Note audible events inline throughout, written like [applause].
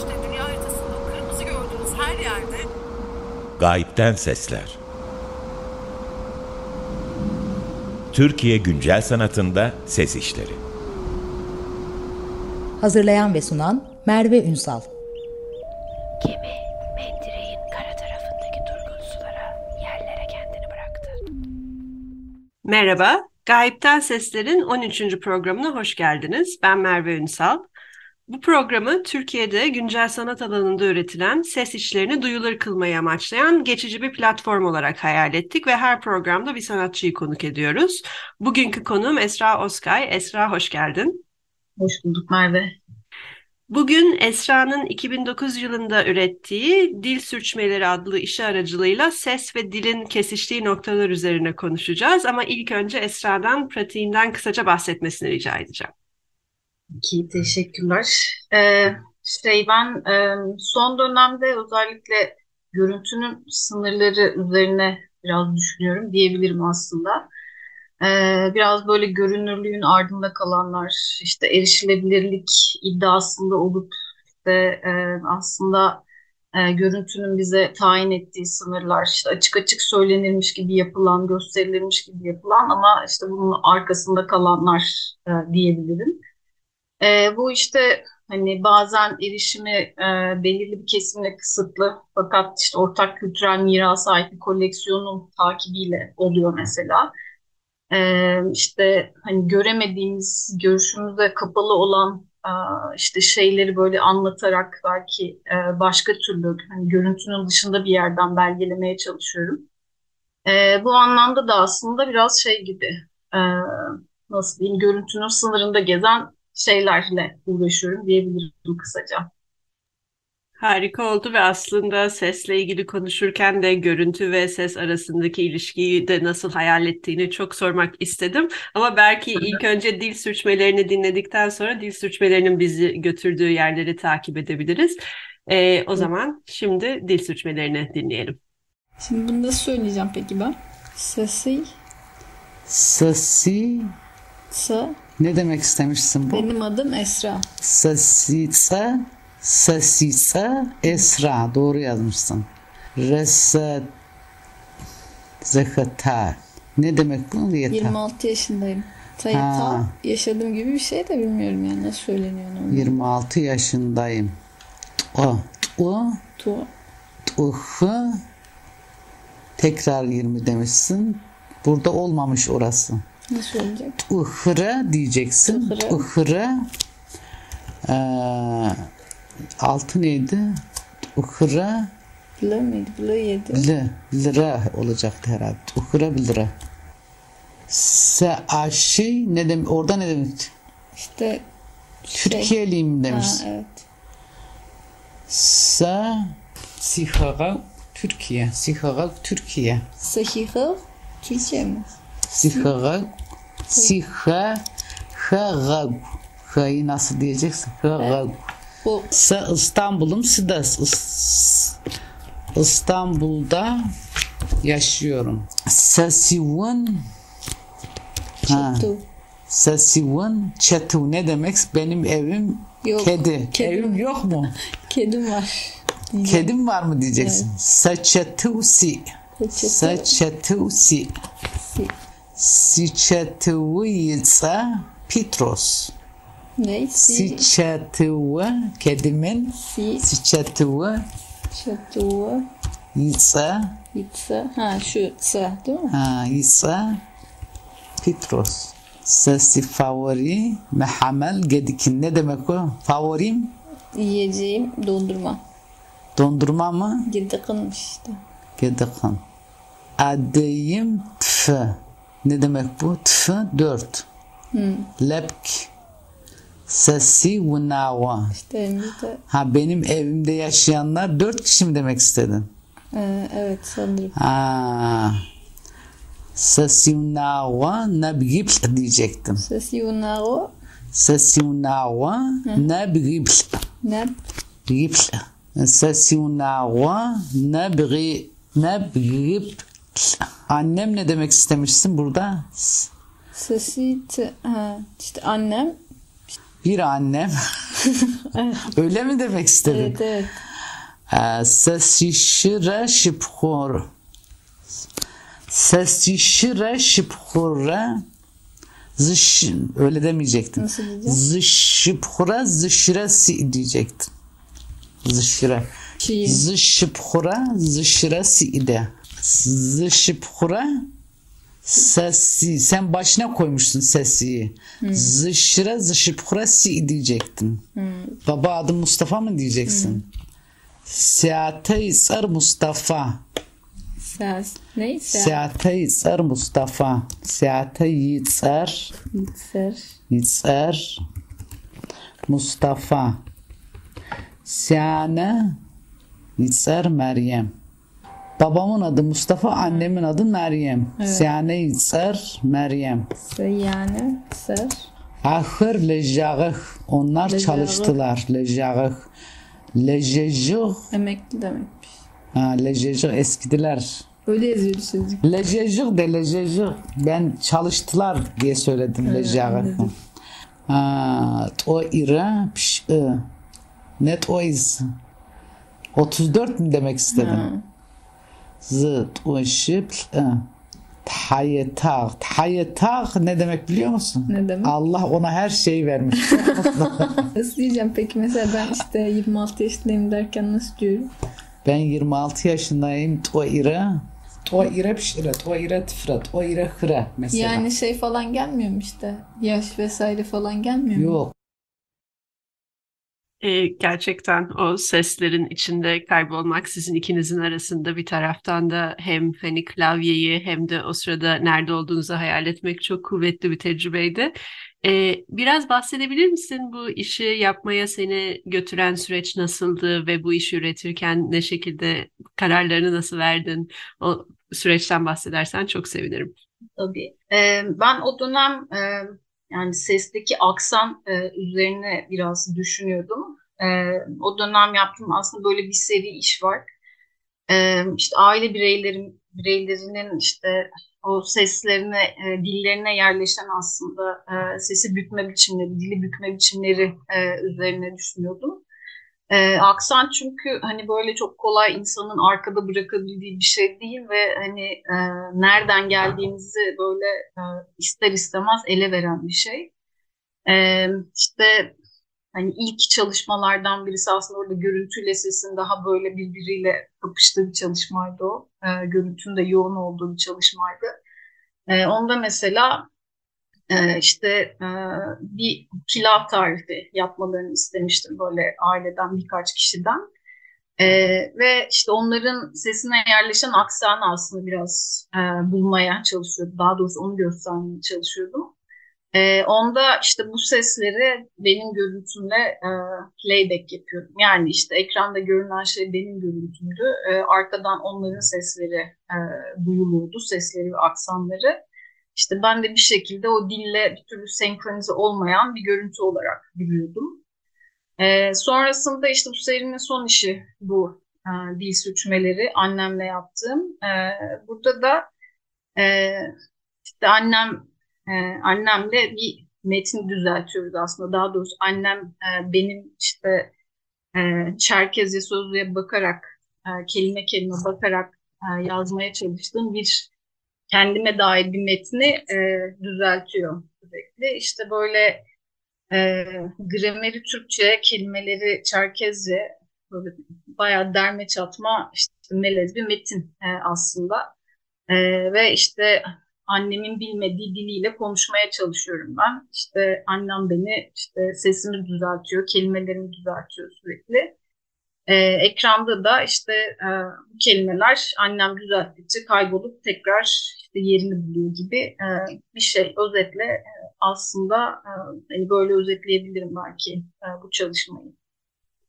İşte dünya haritasında kırmızı gördüğünüz her yerde Gayipten Sesler Türkiye Güncel Sanatında Ses İşleri Hazırlayan ve sunan Merve Ünsal. Gemi mendireğin kara tarafındaki durgun sulara, yerlere kendini bıraktı. Merhaba, Gayipten Sesler'in 13. programına hoş geldiniz. Ben Merve Ünsal. Bu programı Türkiye'de güncel sanat alanında üretilen ses işlerini duyulur kılmayı amaçlayan geçici bir platform olarak hayal ettik ve her programda bir sanatçıyı konuk ediyoruz. Bugünkü konuğum Esra Oskay. Esra hoş geldin. Hoş bulduk Merve. Bugün Esra'nın 2009 yılında ürettiği Dil Sürçmeleri adlı işi aracılığıyla ses ve dilin kesiştiği noktalar üzerine konuşacağız. Ama ilk önce Esra'dan pratiğinden kısaca bahsetmesini rica edeceğim. Ki teşekkürler. Ee, şey ben e, son dönemde özellikle görüntünün sınırları üzerine biraz düşünüyorum diyebilirim aslında. Ee, biraz böyle görünürlüğün ardında kalanlar, işte erişilebilirlik iddiasında olup işte e, aslında e, görüntünün bize tayin ettiği sınırlar, işte açık açık söylenirmiş gibi yapılan, gösterilirmiş gibi yapılan ama işte bunun arkasında kalanlar e, diyebilirim. E, bu işte hani bazen erişimi e, belirli bir kesimle kısıtlı fakat işte ortak kültürel mirasa ait bir koleksiyonun takibiyle oluyor mesela. E, işte hani göremediğimiz, görüşümüze kapalı olan e, işte şeyleri böyle anlatarak belki e, başka türlü hani görüntünün dışında bir yerden belgelemeye çalışıyorum. E, bu anlamda da aslında biraz şey gibi e, nasıl diyeyim görüntünün sınırında gezen şeylerle uğraşıyorum diyebilirim kısaca. Harika oldu ve aslında sesle ilgili konuşurken de görüntü ve ses arasındaki ilişkiyi de nasıl hayal ettiğini çok sormak istedim. Ama belki ilk önce dil sürçmelerini dinledikten sonra dil sürçmelerinin bizi götürdüğü yerleri takip edebiliriz. Ee, o zaman şimdi dil sürçmelerini dinleyelim. Şimdi bunu nasıl söyleyeceğim peki ben? Sesi, Sasi sa, ne demek istemişsin bu? benim adım Esra. Sasica, Sasica, Esra doğru yazmışsın. Resa Zekata. Ne demek bu? Diyeta. 26 yaşındayım. Ta, Ha. ta yaşadığım gibi bir şey de bilmiyorum yani nasıl söyleniyor onu. 26 yaşındayım. O, o, Tu, uhu. Tekrar 20 demişsin. Burada olmamış orası. Nasıl olacak? Ihıra diyeceksin. Ihıra. Ihıra. Ee, altı neydi? Ihıra. Blı mıydı? Blı yedi. L, lira olacaktı herhalde. Uhura bir lira. Se aşı ne demek? Orada ne demek? İşte şey. Türkiye'liyim demiş. Ha, evet. Se Sihaga Türkiye. Sihaga Türkiye. Sahiha Türkçe mi? Sihaga Siha Hagag. Ha'yı nasıl diyeceksin? Hagag. Bu Se İstanbul'um Sidas. İs- İstanbul'da yaşıyorum. Sesivun Ha. tu. Sesivun Çetu ne demek? Benim evim Yok. kedi. Kedim. Evim yok mu? [laughs] Kedim var. Kedim var mı diyeceksin. Saçetusi. Saçetu- Saçetusi. Si. Siçetuvica Petros. Ne? Si. Siçetuva kedimin Si. Siçetuva Çatuva. Yica Yitsa. Ha şu tsa değil mi? ha Yica Petros. Sesi favori mehamel gedikin ne demek o? Favorim Yiyeceğim dondurma. dondurma mı? Gıdıkınmış işte. Gedikin. Adayım tf. Ne demek bu? Tf dört. Lepk. Sesi vunava. İşte elimizde. Ha benim evimde yaşayanlar dört kişi mi demek istedin? Ee, evet sanırım. Ha. Sesi vunava nebgibl diyecektim. Sesi yunaro. Sesi vunava nebgibl. Ne? Gibl. Sesi vunava nebgi nebgibl. Annem ne demek istemişsin burada? Sasite. İşte annem. Bir annem. [laughs] Öyle mi demek istedin? Evet, evet. Sasişire şipkhor. Sasişire şipkhorre. Zış, öyle demeyecektin. Nasıl diyeceğim? Zışipkhora zışire si diyecektin. Zışire. Zışipkhora zışire si de zışıpkura sesi sen başına koymuşsun sesiyi. Hmm. Zışıra zışıpkura si diyecektin. Hmm. Baba adı Mustafa mı diyeceksin? Hmm. Seate sar Mustafa. Seas, ne? Seate sar Mustafa. Seate yitsar. Yitsar. Yitsar. Mustafa. Seane yitsar Meryem. Babamın adı Mustafa, annemin adı Meryem. Seane İsar Meryem. Seyane. Ser. Ahır lejağıh. Onlar Lejağıh. çalıştılar. Lejağıh. Lejejağıh. Emekli demekmiş. Ha, lejejağıh eskidiler. Öyle yazıyordu sözcük. Lejejağıh de lejejağıh. Ben çalıştılar diye söyledim anladım. Ha, o ira piş. Net o iz. 34 mi demek istedim? Zıt ı. Tayyetağ. Tayyetağ ne demek biliyor musun? Ne demek? Allah ona her şeyi vermiş. [laughs] Nasıl diyeceğim peki mesela ben işte 26 yaşındayım derken nasıl diyorum? Ben 26 yaşındayım. To ira. To ira pişire. To ira tifra. To ira hıra mesela. Yani şey falan gelmiyor mu işte? Yaş vesaire falan gelmiyor mu? Yok. Ee, gerçekten o seslerin içinde kaybolmak sizin ikinizin arasında bir taraftan da hem hani klavyeyi hem de o sırada nerede olduğunuzu hayal etmek çok kuvvetli bir tecrübeydi. Ee, biraz bahsedebilir misin bu işi yapmaya seni götüren süreç nasıldı ve bu işi üretirken ne şekilde kararlarını nasıl verdin? O süreçten bahsedersen çok sevinirim. Tabii. Ee, ben o dönem e, yani sesteki aksan e, üzerine biraz düşünüyordum. E, o dönem yaptığım aslında böyle bir seri iş var. E, işte aile bireylerin bireylerinin işte o seslerine, e, dillerine yerleşen aslında e, sesi bükme biçimleri, dili bükme biçimleri e, üzerine düşünüyordum. E, aksan çünkü hani böyle çok kolay insanın arkada bırakabildiği bir şey değil ve hani e, nereden geldiğimizi böyle e, ister istemez ele veren bir şey. E, işte hani ilk çalışmalardan birisi aslında orada görüntüyle sesin daha böyle birbiriyle kapıştığı bir çalışmaydı o. E, görüntünün de yoğun olduğu bir çalışmaydı. E, onda mesela işte e, bir pilav tarifi yapmalarını istemiştim böyle aileden birkaç kişiden. Ee, ve işte onların sesine yerleşen aksanı aslında biraz e, bulmaya çalışıyordum. Daha doğrusu onu göstermeye çalışıyordum. Ee, onda işte bu sesleri benim görüntümle e, playback yapıyorum. Yani işte ekranda görünen şey benim görüntümdü. Arkadan onların sesleri e, duyuluyordu, sesleri ve aksanları. İşte ben de bir şekilde o dille bir türlü senkronize olmayan bir görüntü olarak biliyordum. Ee, sonrasında işte bu serinin son işi bu e, dil sürçmeleri annemle yaptığım. Ee, burada da e, işte annem e, annemle bir metin düzeltiyoruz aslında. Daha doğrusu annem e, benim işte e, Çerkezce sözlüğe bakarak e, kelime kelime bakarak e, yazmaya çalıştığım bir kendime dair bir metni e, düzeltiyor sürekli. İşte böyle e, grameri Türkçe, kelimeleri Çerkezce böyle bayağı derme çatma işte melez bir metin e, aslında. E, ve işte annemin bilmediği diliyle konuşmaya çalışıyorum ben. İşte annem beni işte sesimi düzeltiyor, kelimelerimi düzeltiyor sürekli. Ee, ekranda da işte e, bu kelimeler annem düzelttikçe kaybolup tekrar işte yerini buluyor gibi e, bir şey. Özetle e, aslında e, hani böyle özetleyebilirim belki e, bu çalışmayı.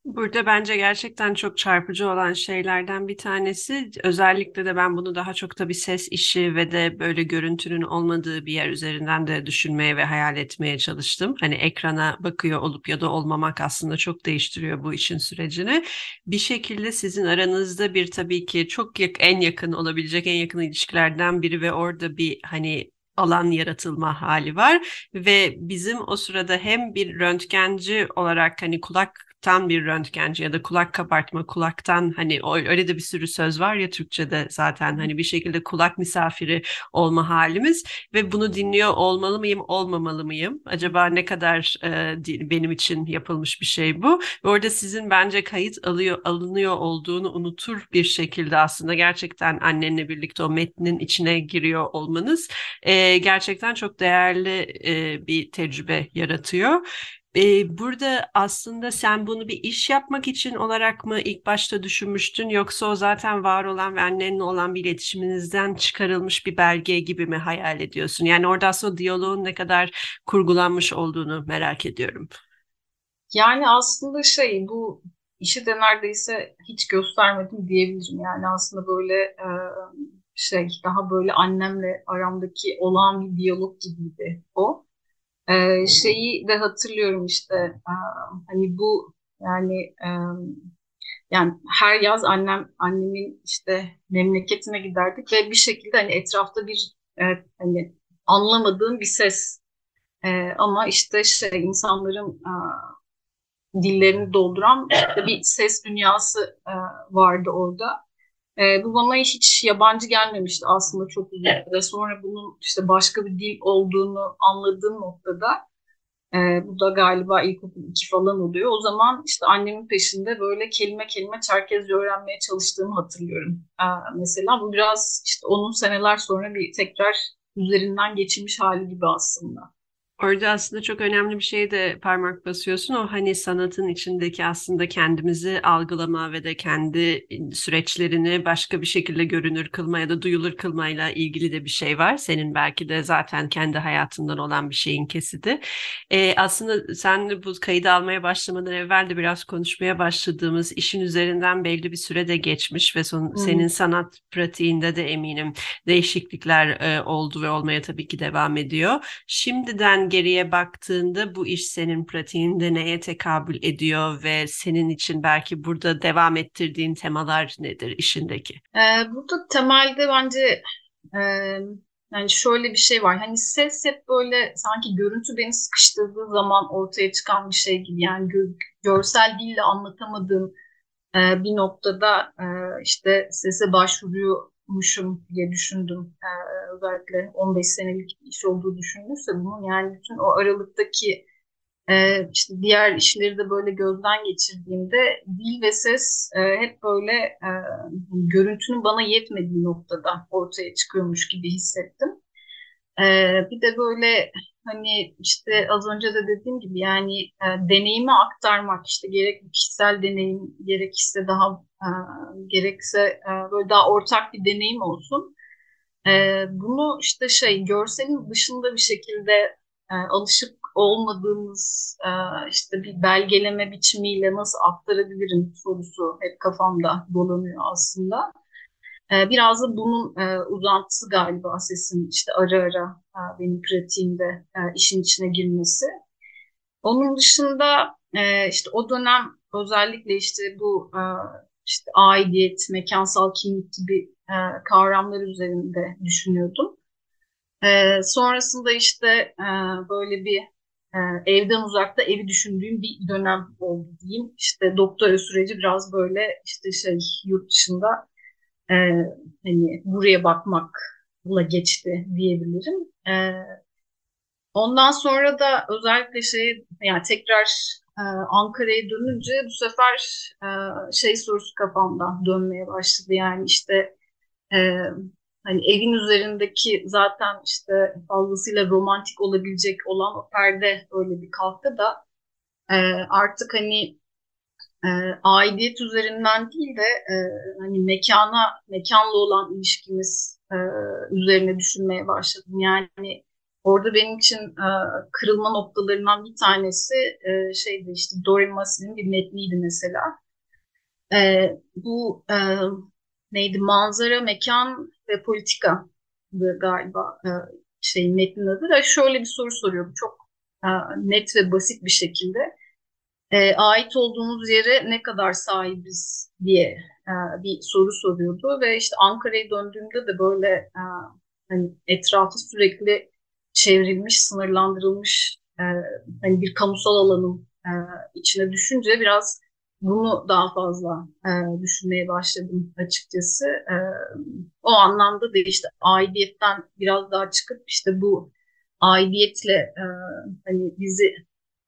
Burada bence gerçekten çok çarpıcı olan şeylerden bir tanesi özellikle de ben bunu daha çok da bir ses işi ve de böyle görüntünün olmadığı bir yer üzerinden de düşünmeye ve hayal etmeye çalıştım. Hani ekrana bakıyor olup ya da olmamak aslında çok değiştiriyor bu işin sürecini. Bir şekilde sizin aranızda bir tabii ki çok yak en yakın olabilecek en yakın ilişkilerden biri ve orada bir hani alan yaratılma hali var ve bizim o sırada hem bir röntgenci olarak hani kulak kulaktan bir röntgenci ya da kulak kabartma kulaktan hani öyle de bir sürü söz var ya Türkçe'de zaten hani bir şekilde kulak misafiri olma halimiz ve bunu dinliyor olmalı mıyım olmamalı mıyım? Acaba ne kadar e, benim için yapılmış bir şey bu? Ve orada sizin bence kayıt alıyor alınıyor olduğunu unutur bir şekilde aslında. Gerçekten annenle birlikte o metnin içine giriyor olmanız e, gerçekten çok değerli e, bir tecrübe yaratıyor e, burada aslında sen bunu bir iş yapmak için olarak mı ilk başta düşünmüştün yoksa o zaten var olan ve annenle olan bir iletişiminizden çıkarılmış bir belge gibi mi hayal ediyorsun? Yani orada aslında diyaloğun ne kadar kurgulanmış olduğunu merak ediyorum. Yani aslında şey bu işi de neredeyse hiç göstermedim diyebilirim. Yani aslında böyle şey daha böyle annemle aramdaki olan bir diyalog gibiydi o. Ee, şeyi de hatırlıyorum işte e, hani bu yani e, yani her yaz annem annemin işte memleketine giderdik ve bir şekilde hani etrafta bir e, hani anlamadığım bir ses e, ama işte şey insanların e, dillerini dolduran işte bir ses dünyası e, vardı orada. E, bu bana hiç yabancı gelmemişti aslında çok uzun süre. Sonra bunun işte başka bir dil olduğunu anladığım noktada e, bu da galiba ilkokul 2 falan oluyor. O zaman işte annemin peşinde böyle kelime kelime Çerkezce öğrenmeye çalıştığımı hatırlıyorum. E, mesela bu biraz işte onun seneler sonra bir tekrar üzerinden geçilmiş hali gibi aslında. Orada aslında çok önemli bir şey de parmak basıyorsun. O hani sanatın içindeki aslında kendimizi algılama ve de kendi süreçlerini başka bir şekilde görünür kılma ya da duyulur kılmayla ilgili de bir şey var. Senin belki de zaten kendi hayatından olan bir şeyin kesidi. Ee, aslında sen bu kaydı almaya başlamadan evvel de biraz konuşmaya başladığımız işin üzerinden belli bir süre de geçmiş ve son, hmm. senin sanat pratiğinde de eminim değişiklikler e, oldu ve olmaya tabii ki devam ediyor. Şimdiden geriye baktığında bu iş senin pratiğinde neye tekabül ediyor ve senin için belki burada devam ettirdiğin temalar nedir işindeki? Ee, burada temelde bence e, yani şöyle bir şey var. Hani ses hep böyle sanki görüntü beni sıkıştırdığı zaman ortaya çıkan bir şey gibi. Yani gö görsel dille anlatamadığım e, bir noktada e, işte sese başvuruyor muşum diye düşündüm. Ee, özellikle 15 senelik iş olduğu düşünülürse bunun yani bütün o aralıktaki e, işte diğer işleri de böyle gözden geçirdiğimde dil ve ses e, hep böyle e, görüntünün bana yetmediği noktada ortaya çıkıyormuş gibi hissettim. E, bir de böyle hani işte az önce de dediğim gibi yani e, deneyimi aktarmak işte gerek kişisel deneyim gerekse daha e, gerekse böyle daha ortak bir deneyim olsun. E, bunu işte şey görselin dışında bir şekilde e, alışık olmadığımız e, işte bir belgeleme biçimiyle nasıl aktarabilirim sorusu hep kafamda dolanıyor aslında. E, biraz da bunun e, uzantısı galiba sesin işte ara ara e, benim pratiğimde işin içine girmesi. Onun dışında işte o dönem özellikle işte bu işte aidiyet, mekansal kimlik gibi e, kavramlar üzerinde düşünüyordum. E, sonrasında işte e, böyle bir e, evden uzakta evi düşündüğüm bir dönem oldu diyeyim. İşte doktora süreci biraz böyle işte şey yurt dışında e, hani buraya bakmakla geçti diyebilirim. E, ondan sonra da özellikle şey yani tekrar e, Ankara'ya dönünce bu sefer e, şey sorusu kafamda dönmeye başladı. Yani işte e, hani evin üzerindeki zaten işte fazlasıyla romantik olabilecek olan o perde öyle bir kalktı da e, artık hani aidiyet üzerinden değil de hani mekana mekanla olan ilişkimiz üzerine düşünmeye başladım. Yani Orada benim için e, kırılma noktalarından bir tanesi e, şeydi işte Doreen Massey'nin bir metniydi mesela. E, bu e, neydi? Manzara, mekan ve politika galiba e, şey metnin adı. Ve şöyle bir soru soruyordu çok e, net ve basit bir şekilde. E, ait olduğumuz yere ne kadar sahibiz diye e, bir soru soruyordu ve işte Ankara'ya döndüğümde de böyle e, hani etrafı sürekli çevrilmiş, sınırlandırılmış e, hani bir kamusal alanın e, içine düşünce biraz bunu daha fazla e, düşünmeye başladım açıkçası. E, o anlamda da işte aidiyetten biraz daha çıkıp işte bu aidiyetle e, hani bizi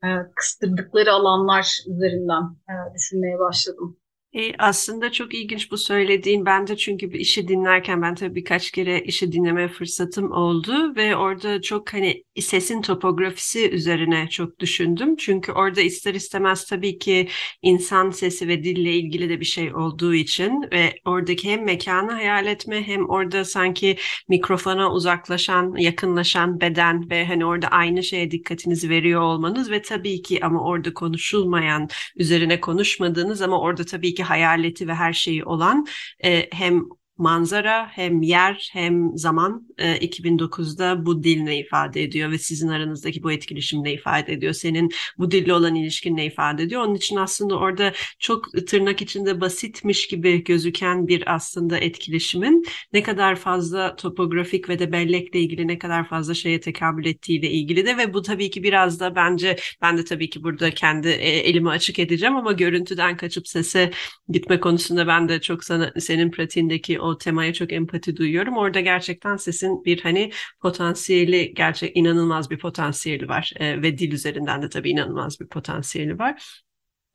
e, kıstırdıkları alanlar üzerinden e, düşünmeye başladım. E, aslında çok ilginç bu söylediğin. Ben de çünkü bir işi dinlerken ben tabii birkaç kere işi dinleme fırsatım oldu ve orada çok hani sesin topografisi üzerine çok düşündüm. Çünkü orada ister istemez tabii ki insan sesi ve dille ilgili de bir şey olduğu için ve oradaki hem mekanı hayal etme hem orada sanki mikrofona uzaklaşan, yakınlaşan beden ve hani orada aynı şeye dikkatinizi veriyor olmanız ve tabii ki ama orada konuşulmayan, üzerine konuşmadığınız ama orada tabii ki hayaleti ve her şeyi olan e, hem manzara hem yer hem zaman e, 2009'da bu dil ne ifade ediyor ve sizin aranızdaki bu etkileşim ne ifade ediyor? Senin bu dille olan ilişkin ne ifade ediyor? Onun için aslında orada çok tırnak içinde basitmiş gibi gözüken bir aslında etkileşimin ne kadar fazla topografik ve de bellekle ilgili ne kadar fazla şeye tekabül ettiğiyle ilgili de ve bu tabii ki biraz da bence ben de tabii ki burada kendi e, elimi açık edeceğim ama görüntüden kaçıp sese gitme konusunda ben de çok sana senin pratiğindeki o temaya çok empati duyuyorum. Orada gerçekten sesin bir hani potansiyeli gerçek inanılmaz bir potansiyeli var e, ve dil üzerinden de tabii inanılmaz bir potansiyeli var.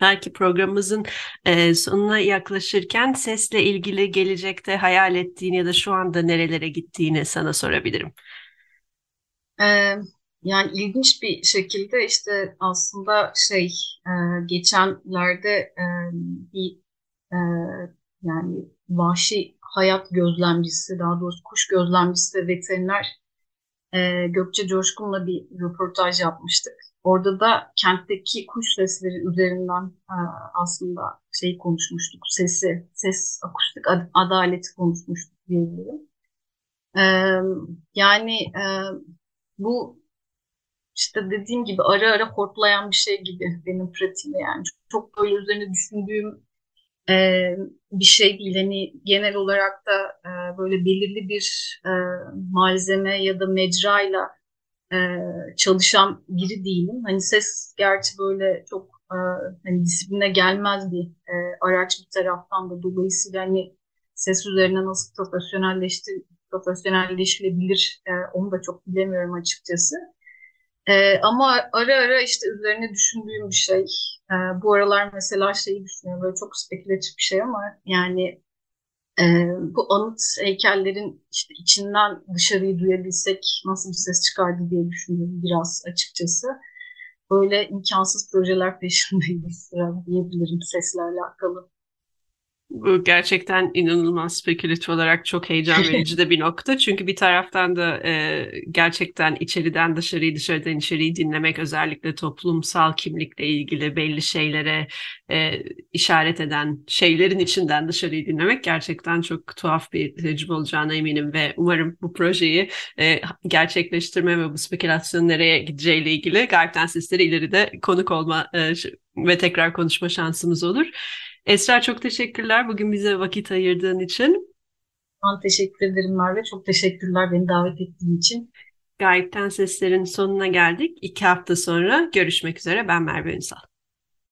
Belki programımızın e, sonuna yaklaşırken sesle ilgili gelecekte hayal ettiğini ya da şu anda nerelere gittiğini sana sorabilirim. Ee, yani ilginç bir şekilde işte aslında şey e, geçenlerde e, bir e, yani vahşi hayat gözlemcisi, daha doğrusu kuş gözlemcisi ve veteriner e, Gökçe Coşkun'la bir röportaj yapmıştık. Orada da kentteki kuş sesleri üzerinden e, aslında şey konuşmuştuk. Sesi, ses akustik ad adaleti konuşmuştuk diyebilirim. E, yani e, bu işte dediğim gibi ara ara hortlayan bir şey gibi benim pratiğimde yani. Çok böyle üzerine düşündüğüm e, bir şey değil. Hani genel olarak da e, böyle belirli bir e, malzeme ya da mecrayla e, çalışan biri değilim. Hani ses gerçi böyle çok e, hani disipline gelmez bir e, araç bir taraftan da dolayısıyla hani ses üzerine nasıl profesyonelleştir profesyonelleşilebilir e, onu da çok bilemiyorum açıkçası. E, ama ara ara işte üzerine düşündüğüm bir şey. E, bu aralar mesela şeyi düşünüyorum böyle çok spekülatif bir şey ama yani e, bu anıt heykellerin işte içinden dışarıyı duyabilsek nasıl bir ses çıkardı diye düşünüyorum biraz açıkçası. Böyle imkansız projeler peşindeyiz [laughs] diyebilirim sesle alakalı. Bu gerçekten inanılmaz spekülatif olarak çok heyecan verici de bir nokta. Çünkü bir taraftan da e, gerçekten içeriden dışarıyı, dışarıdan içeriği dinlemek özellikle toplumsal kimlikle ilgili belli şeylere e, işaret eden şeylerin içinden dışarıyı dinlemek gerçekten çok tuhaf bir tecrübe olacağına eminim ve umarım bu projeyi e, gerçekleştirme ve bu spekülasyon nereye gideceğiyle ilgili Gaybden Sesleri ileride konuk olma e, ve tekrar konuşma şansımız olur. Esra çok teşekkürler bugün bize vakit ayırdığın için. Ben teşekkür ederim Merve. Çok teşekkürler beni davet ettiğin için. Gayipten Sesler'in sonuna geldik. İki hafta sonra görüşmek üzere. Ben Merve Ünsal.